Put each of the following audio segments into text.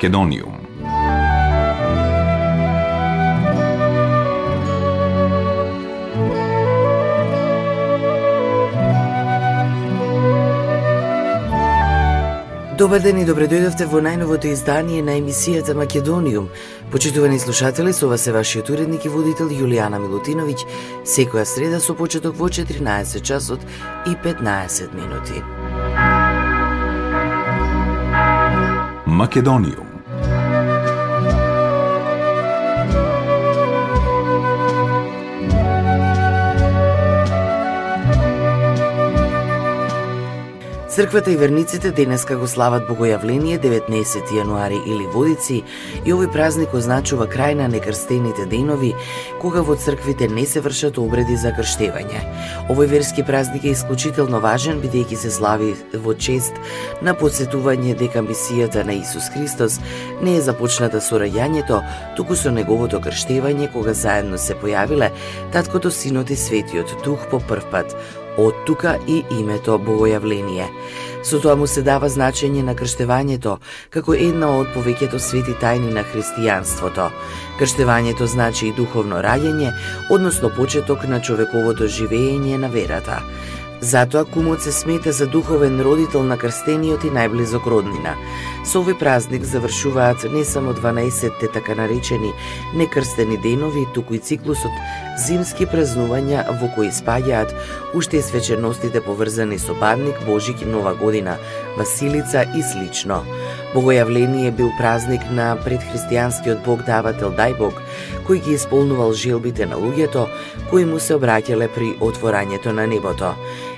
Македониум. Добар ден и добре дојдовте во најновото издание на емисијата Македониум. Почитувани слушатели, со вас е вашиот уредник и водител Јулијана Милутиновиќ, секоја среда со почеток во 14 часот и 15 минути. Македониум. Црквата и верниците денеска го слават Богојавление 19 јануари или Водици и овој празник означува крај на некрстените денови, кога во црквите не се вршат обреди за крштевање. Овој верски празник е исклучително важен бидејќи се слави во чест на подсетување дека мисијата на Исус Христос не е започната со раѓањето, туку со неговото крштевање кога заедно се појавиле таткото, синот и светиот дух по прв пат Од тука и името Богојавление. Со тоа му се дава значење на крштевањето како една од повеќето свети тајни на христијанството. Крштевањето значи и духовно раѓање, односно почеток на човековото живење на верата. Затоа кумот се смета за духовен родител на крстениот и најблизок роднина. Со овој празник завршуваат не само 12-те така наречени некрстени денови, туку и циклусот зимски празнувања во кои спаѓаат уште и свеченостите поврзани со Бадник, Божик и Нова година, Василица и слично. Богојавление бил празник на предхристијанскиот бог давател Дајбог, кој ги исполнувал желбите на луѓето кои му се обраќале при отворањето на небото.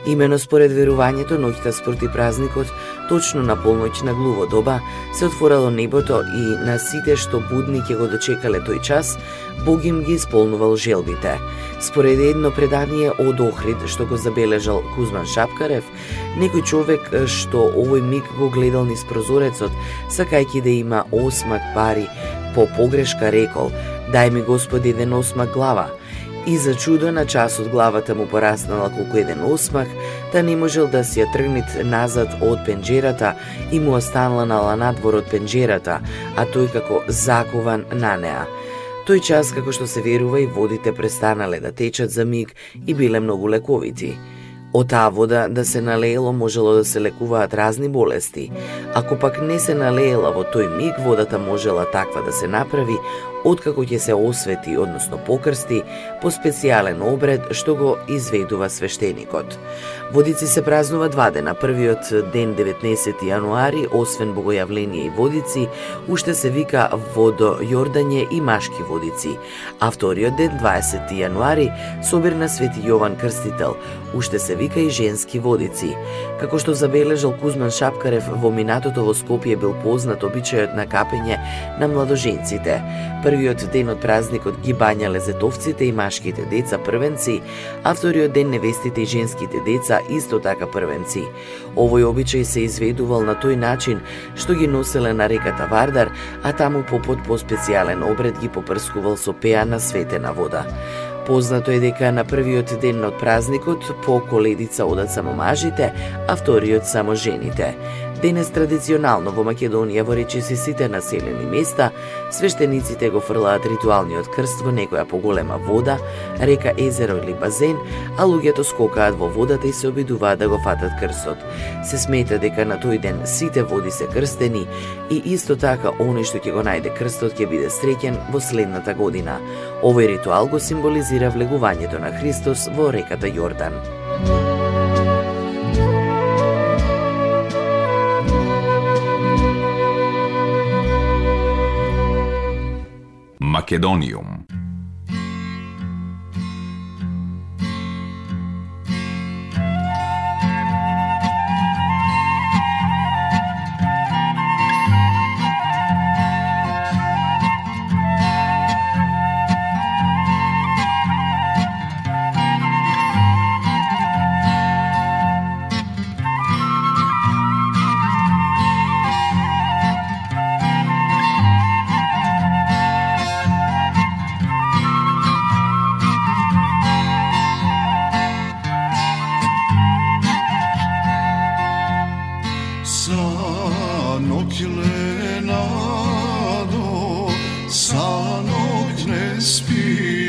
Имено според верувањето, ноќта спроти празникот, точно на полноќ на глуво доба, се отворало небото и на сите што будни ќе го дочекале тој час, Бог им ги исполнувал желбите. Според едно предание од Охрид што го забележал Кузман Шапкарев, некој човек што овој миг го гледал низ прозорецот, сакајќи да има осмак пари, по погрешка рекол, дај ми Господи еден осмак глава, И за чудо на час од главата му пораснала колку еден осмак, та не можел да си ја тргнит назад од пенџерата и му останала на надвор од пенџерата, а тој како закован на неа. Тој час, како што се верува, и водите престанале да течат за миг и биле многу лековити. Од таа вода да се налеело можело да се лекуваат разни болести. Ако пак не се налеела во тој миг, водата можела таква да се направи, откако ќе се освети, односно покрсти, по специјален обред што го изведува свештеникот. Водици се празнува два дена. Првиот ден 19 јануари, освен Богојавление и водици, уште се вика водо Јордање и машки водици, а вториот ден 20 јануари, собир на Свети Јован Крстител, уште се вика и женски водици. Како што забележал Кузман Шапкарев во минатото во Скопје бил познат обичајот на капење на младоженците. Првиот ден од празникот ги бањале зетовците и машките деца првенци, а вториот ден невестите и женските деца исто така првенци. Овој обичај се изведувал на тој начин што ги носеле на реката Вардар, а таму попот по специјален обред ги попрскувал со пеа на светена вода. Познато е дека на првиот ден од празникот по коледица одат само мажите, а вториот само жените. Денес традиционално во Македонија во речиси сите населени места, свештениците го фрлаат ритуалниот крст во некоја поголема вода, река, езеро или базен, а луѓето скокаат во водата и се обидуваат да го фатат крстот. Се смета дека на тој ден сите води се крстени и исто така оној што ќе го најде крстот ќе биде среќен во следната година. Овој ритуал го символизира влегувањето на Христос во реката Јордан. Македониум. sa le nado sanok ne spi.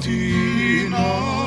ti.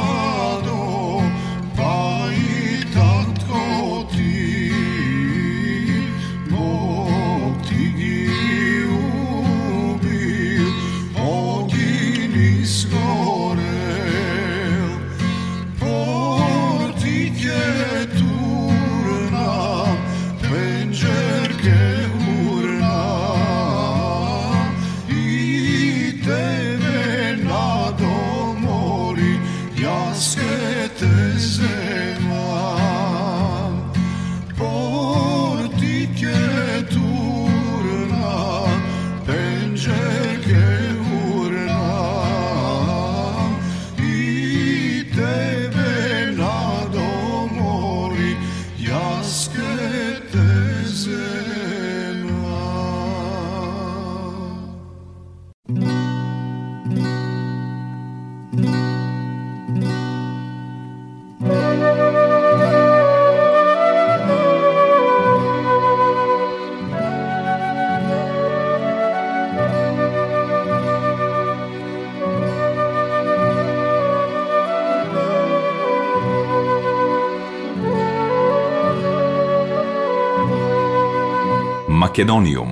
Македониум.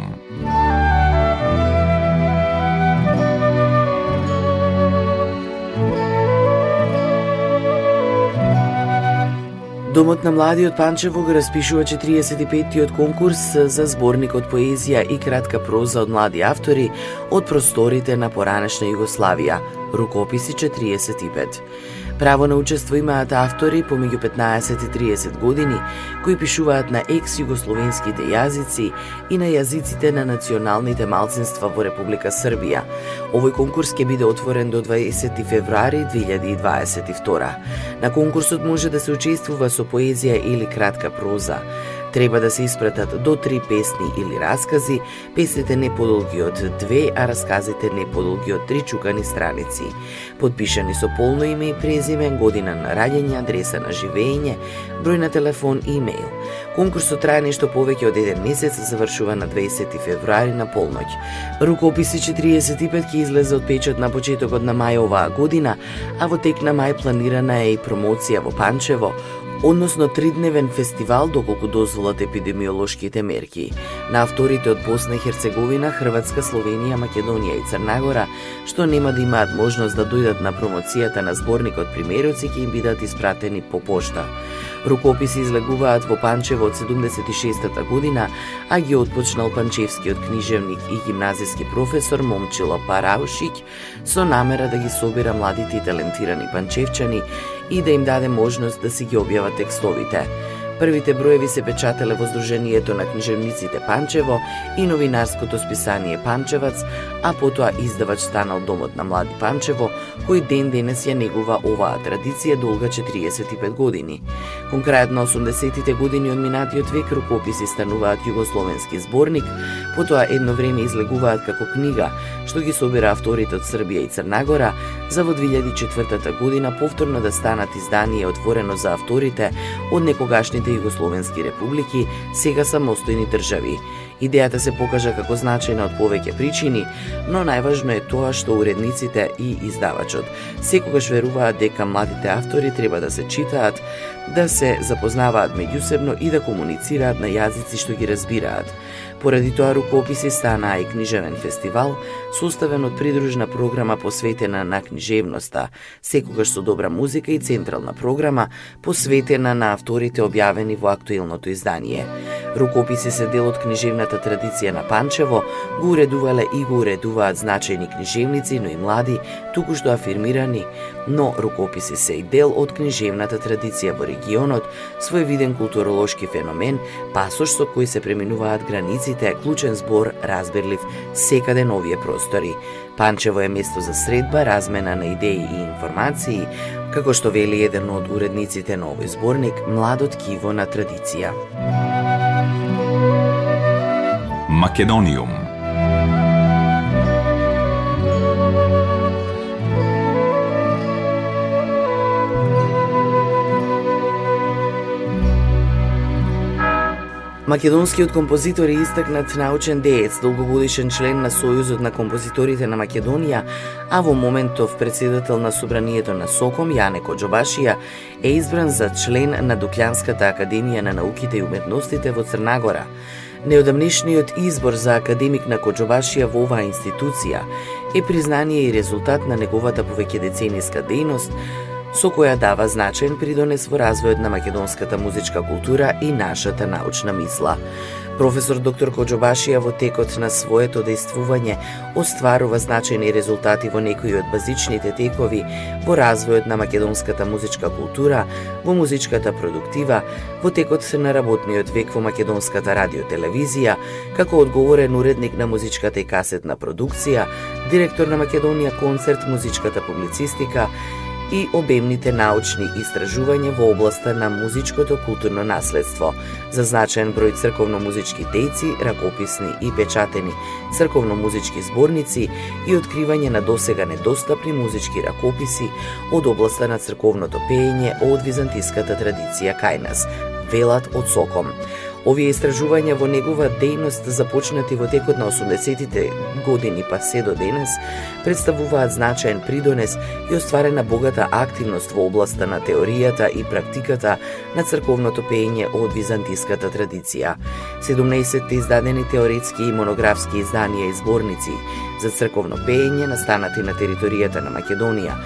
Домот на младиот Панчево го распишува 45-тиот конкурс за зборникот поезија и кратка проза од млади автори од просторите на поранешна Југославија, рукописи 45. Право на учество имаат автори помеѓу 15 и 30 години кои пишуваат на екс-југословенските јазици и на јазиците на националните малцинства во Република Србија. Овој конкурс ќе биде отворен до 20 февруари 2022. На конкурсот може да се учествува со поезија или кратка проза. Треба да се испратат до три песни или раскази, песните не подолги од две, а расказите не подолги од три чукани страници. Подпишани со полно име и презиме, година на раѓање, адреса на живење, број на телефон и имейл. Конкурсот трае нешто повеќе од еден месец, завршува на 20 февруари на полноќ. Рукописи 45 ќе излезе од печат на почетокот на мај оваа година, а во тек на мај планирана е и промоција во Панчево, односно тридневен фестивал доколку дозволат епидемиолошките мерки. На авторите од Босна и Херцеговина, Хрватска, Словенија, Македонија и Црнагора, што нема да имаат можност да дојдат на промоцијата на зборникот примероци, ќе им бидат испратени по пошта. Рукописи излегуваат во Панчево од 76-та година, а ги отпочнал панчевскиот книжевник и гимназиски професор Момчило Параушиќ со намера да ги собира младите и талентирани панчевчани и да им даде можност да си ги објават текстовите. Првите броеви се печателе во Сдруженијето на книжевниците Панчево и новинарското списание Панчевац, а потоа издавач станал Домот на млади Панчево, кој ден денес ја негува оваа традиција долга 45 години. Кон крајот на 80-тите години од минатиот век рукописи стануваат југословенски зборник, потоа едно време излегуваат како книга, што ги собира авторите од Србија и Црнагора, за во 2004 година повторно да станат издание отворено за авторите од некогашните југословенски републики, сега самостојни држави. Идејата се покажа како значајна од повеќе причини, но најважно е тоа што уредниците и издавачот секогаш веруваат дека младите автори треба да се читаат, да се запознаваат меѓусебно и да комуницираат на јазици што ги разбираат. Поради тоа рукописи станаа и книжевен фестивал, составен од придружна програма посветена на книжевноста, секогаш со добра музика и централна програма посветена на авторите објавени во актуелното издание. Рукописи се дел од книжевната традиција на Панчево, го уредувале и го уредуваат значајни книжевници, но и млади, туку што афирмирани, но рукописи се и дел од книжевната традиција во регионот, своевиден културолошки феномен, пасош со кој се преминуваат границите, клучен збор разберлив секаде на овие простори. Панчево е место за средба, размена на идеи и информации, како што вели еден од уредниците на овој зборник, младот киво на традиција. Македониум Македонскиот композитор е истакнат научен деец, долгогодишен член на Сојузот на композиторите на Македонија, а во моментов председател на Собранието на Соком, Јане Коджобашија, е избран за член на Дуклјанската академија на науките и уметностите во Црнагора. Неодамнишниот избор за академик на Коджобашија во оваа институција е признание и резултат на неговата повеќе децениска дејност, со која дава значен придонес во развојот на македонската музичка култура и нашата научна мисла. Професор доктор Коджобашија во текот на своето действување остварува значајни резултати во некои од базичните текови во развојот на македонската музичка култура, во музичката продуктива, во текот на работниот век во македонската радиотелевизија, како одговорен уредник на музичката и касетна продукција, директор на Македонија концерт музичката публицистика, и обемните научни истражувања во областа на музичкото културно наследство, за значаен број црковно-музички дејци, ракописни и печатени црковно-музички зборници и откривање на досега недостапни музички ракописи од областа на црковното пеење од византиската традиција кај нас, велат од Соком. Овие истражувања во негова дејност започнати во текот на 80-тите години па се до денес представуваат значаен придонес и остварена богата активност во областа на теоријата и практиката на црковното пеење од византиската традиција. 17 издадени теоретски и монографски изданија и зборници за црковно пеење настанати на територијата на Македонија,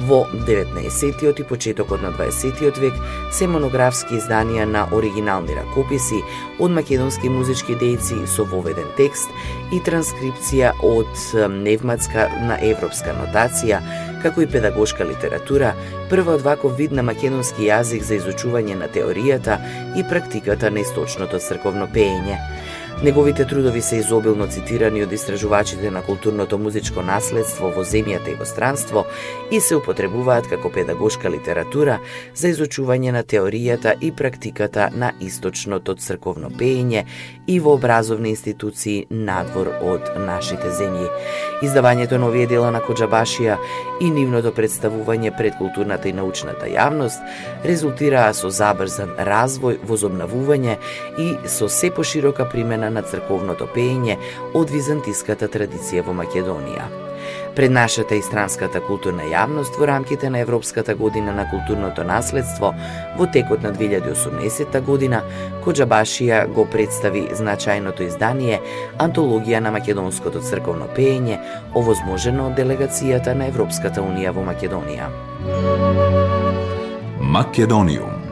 Во 19 и почетокот на 20 век се монографски изданија на оригинални ракописи од македонски музички дејци со воведен текст и транскрипција од невматска на европска нотација, како и педагошка литература, прва од ваков вид на македонски јазик за изучување на теоријата и практиката на источното црковно пеење. Неговите трудови се изобилно цитирани од истражувачите на културното музичко наследство во земјата и во странство и се употребуваат како педагошка литература за изучување на теоријата и практиката на источното црковно пеење и во образовни институции надвор од нашите земји. Издавањето на овие дела на Коджабашија и нивното представување пред културната и научната јавност резултираа со забрзан развој, возобновување и со се поширока примена на црковното пеење од византиската традиција во Македонија. Пред нашата и странската културна јавност во рамките на Европската година на културното наследство во текот на 2018 година Коджабашија го представи значајното издание Антологија на македонското црковно пеење, овозможено од делегацијата на Европската унија во Македонија. Македониум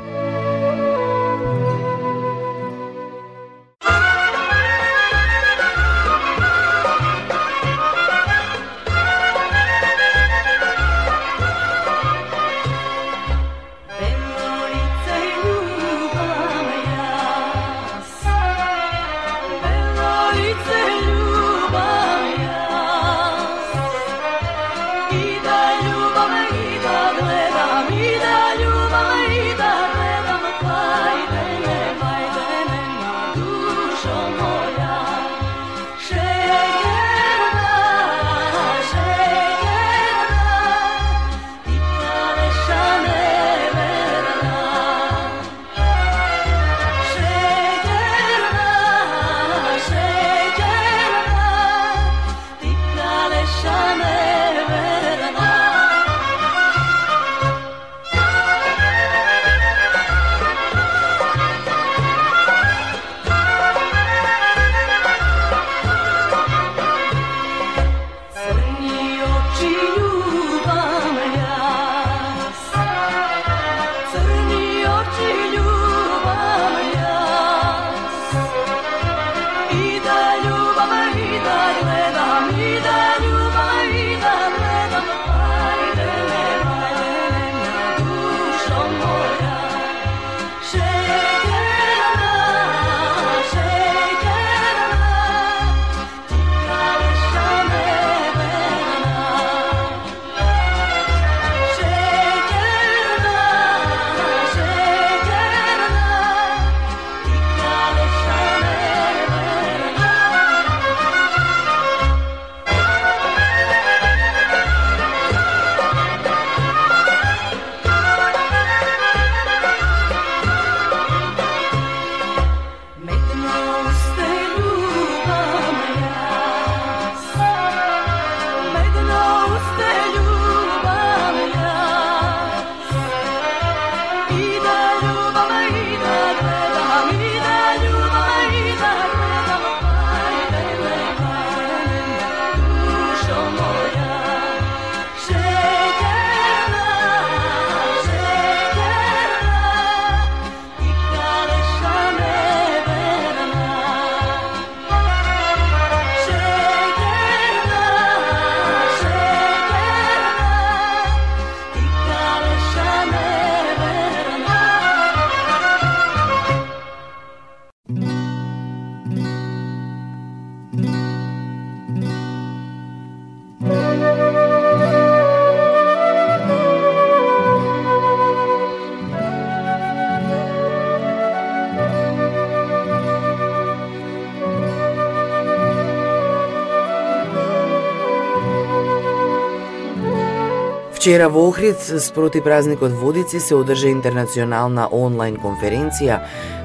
Вчера во Охрид, спроти празникот Водици, се одржа интернационална онлайн конференција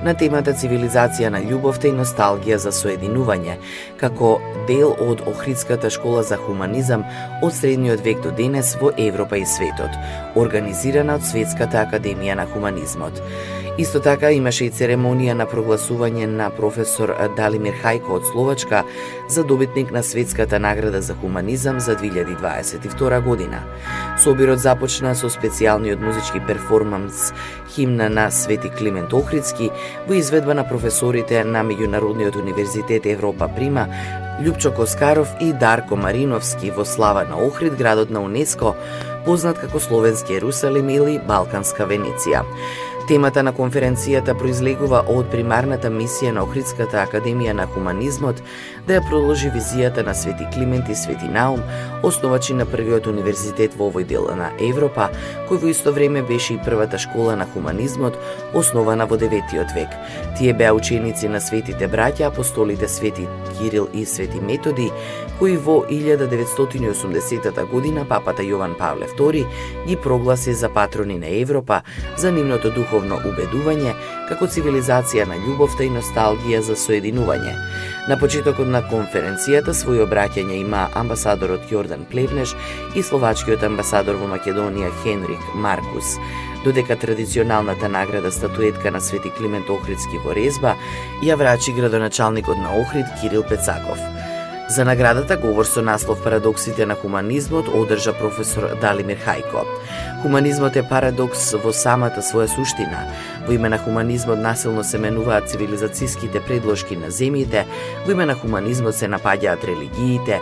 на темата Цивилизација на љубовта и носталгија за соединување, како дел од Охридската школа за хуманизам од средниот век до денес во Европа и светот, организирана од Светската академија на хуманизмот. Исто така имаше и церемонија на прогласување на професор Далимир Хајко од Словачка за добитник на Светската награда за хуманизам за 2022 година. Собирот започна со специјалниот музички перформанс химна на Свети Климент Охридски во изведба на професорите на Меѓународниот универзитет Европа Прима, Љупчо Коскаров и Дарко Мариновски во слава на Охрид, градот на УНЕСКО, познат како Словенски Ерусалим или Балканска Венеција. Темата на конференцијата произлегува од примарната мисија на Охридската академија на хуманизмот да ја продолжи визијата на Свети Климент и Свети Наум, основачи на првиот универзитет во овој дел на Европа, кој во исто време беше и првата школа на хуманизмот, основана во 9 век. Тие беа ученици на светите браќа, апостолите Свети Кирил и Свети Методи, кои во 1980 година папата Јован Павле II ги прогласи за патрони на Европа за нивното духовно убедување како цивилизација на љубовта и носталгија за соединување. На почетокот на конференцијата своје обраќање има амбасадорот Јордан Плевнеш и словачкиот амбасадор во Македонија Хенрик Маркус додека традиционалната награда статуетка на Свети Климент Охридски во Резба ја врачи градоначалникот на Охрид Кирил Пецаков. За наградата говор со наслов Парадоксите на хуманизмот одржа професор Далимир Хајко. Хуманизмот е парадокс во самата своја суштина. Во име на хуманизмот насилно се менуваат цивилизацијските предложки на земјите, во име на хуманизмот се напаѓаат религиите,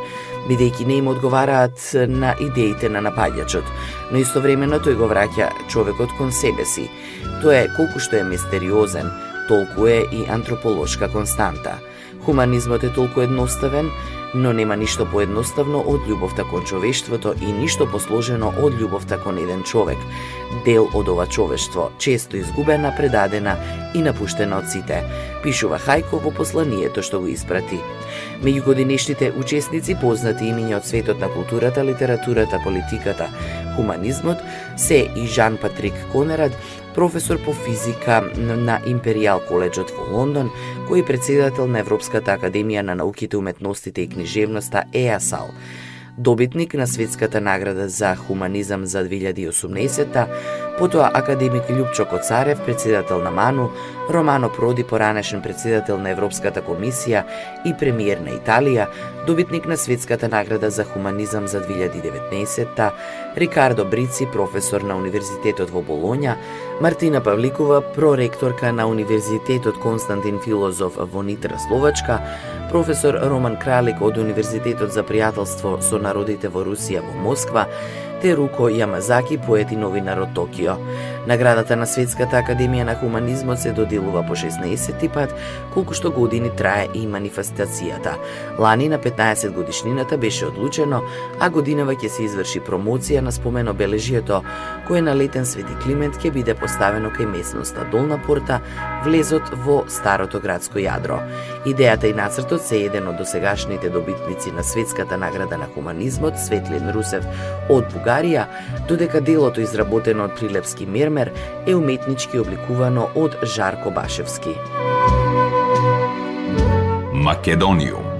бидејќи не им одговараат на идеите на напаѓачот, но истовремено тој го враќа човекот кон себе си. Тоа е колку што е мистериозен, толку е и антрополошка константа. Хуманизмот е толку едноставен, но нема ништо поедноставно од љубовта кон човештвото и ништо посложено од љубовта кон еден човек, дел од ова човештво, често изгубена, предадена и напуштена од сите, пишува Хајко во посланието што го испрати. Меѓу годинешните учесници познати имиња од светот на културата, литературата, политиката, хуманизмот се и Жан Патрик Конерад, професор по физика на Империјал коледжот во Лондон, кој е председател на Европската академија на науките, уметностите и книжевноста ЕАСАЛ. Добитник на Светската награда за хуманизам за 2018 потоа академик Лјупчо Коцарев, председател на МАНУ, Романо Проди, поранешен председател на Европската комисија и премиер на Италија, добитник на Светската награда за хуманизам за 2019 Рикардо Брици, професор на Универзитетот во Болонја, Мартина Павликова, проректорка на Универзитетот Константин Филозоф во Нитра, Словачка, професор Роман Кралик од Универзитетот за пријателство со народите во Русија во Москва, Теруко Јамазаки, поет и новинар од Токио. Наградата на Светската академија на хуманизмот се доделува по 16 пат, колку што години трае и манифестацијата. Лани на 15 годишнината беше одлучено, а годинава ќе се изврши промоција на спомено бележието, кое на летен Свети Климент ќе биде поставено кај местноста Долна Порта, влезот во старото градско јадро. Идејата и нацртот се еден од досегашните добитници на Светската награда на хуманизмот Светлин Русев од Бугарија, додека делото изработено од Прилепски пример, е уметнички обликувано од Жарко Башевски. Македонијум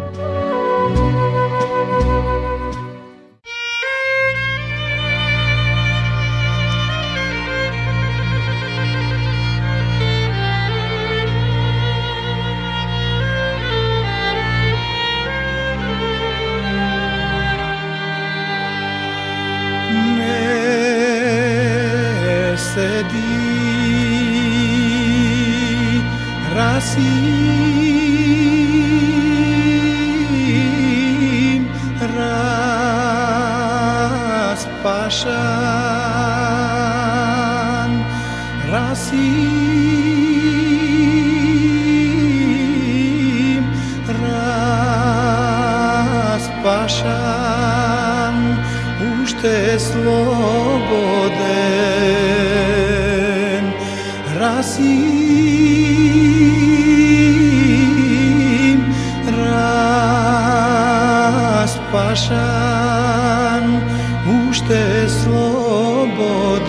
dan ušte slobode.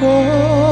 过。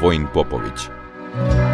Воин Поповиќ.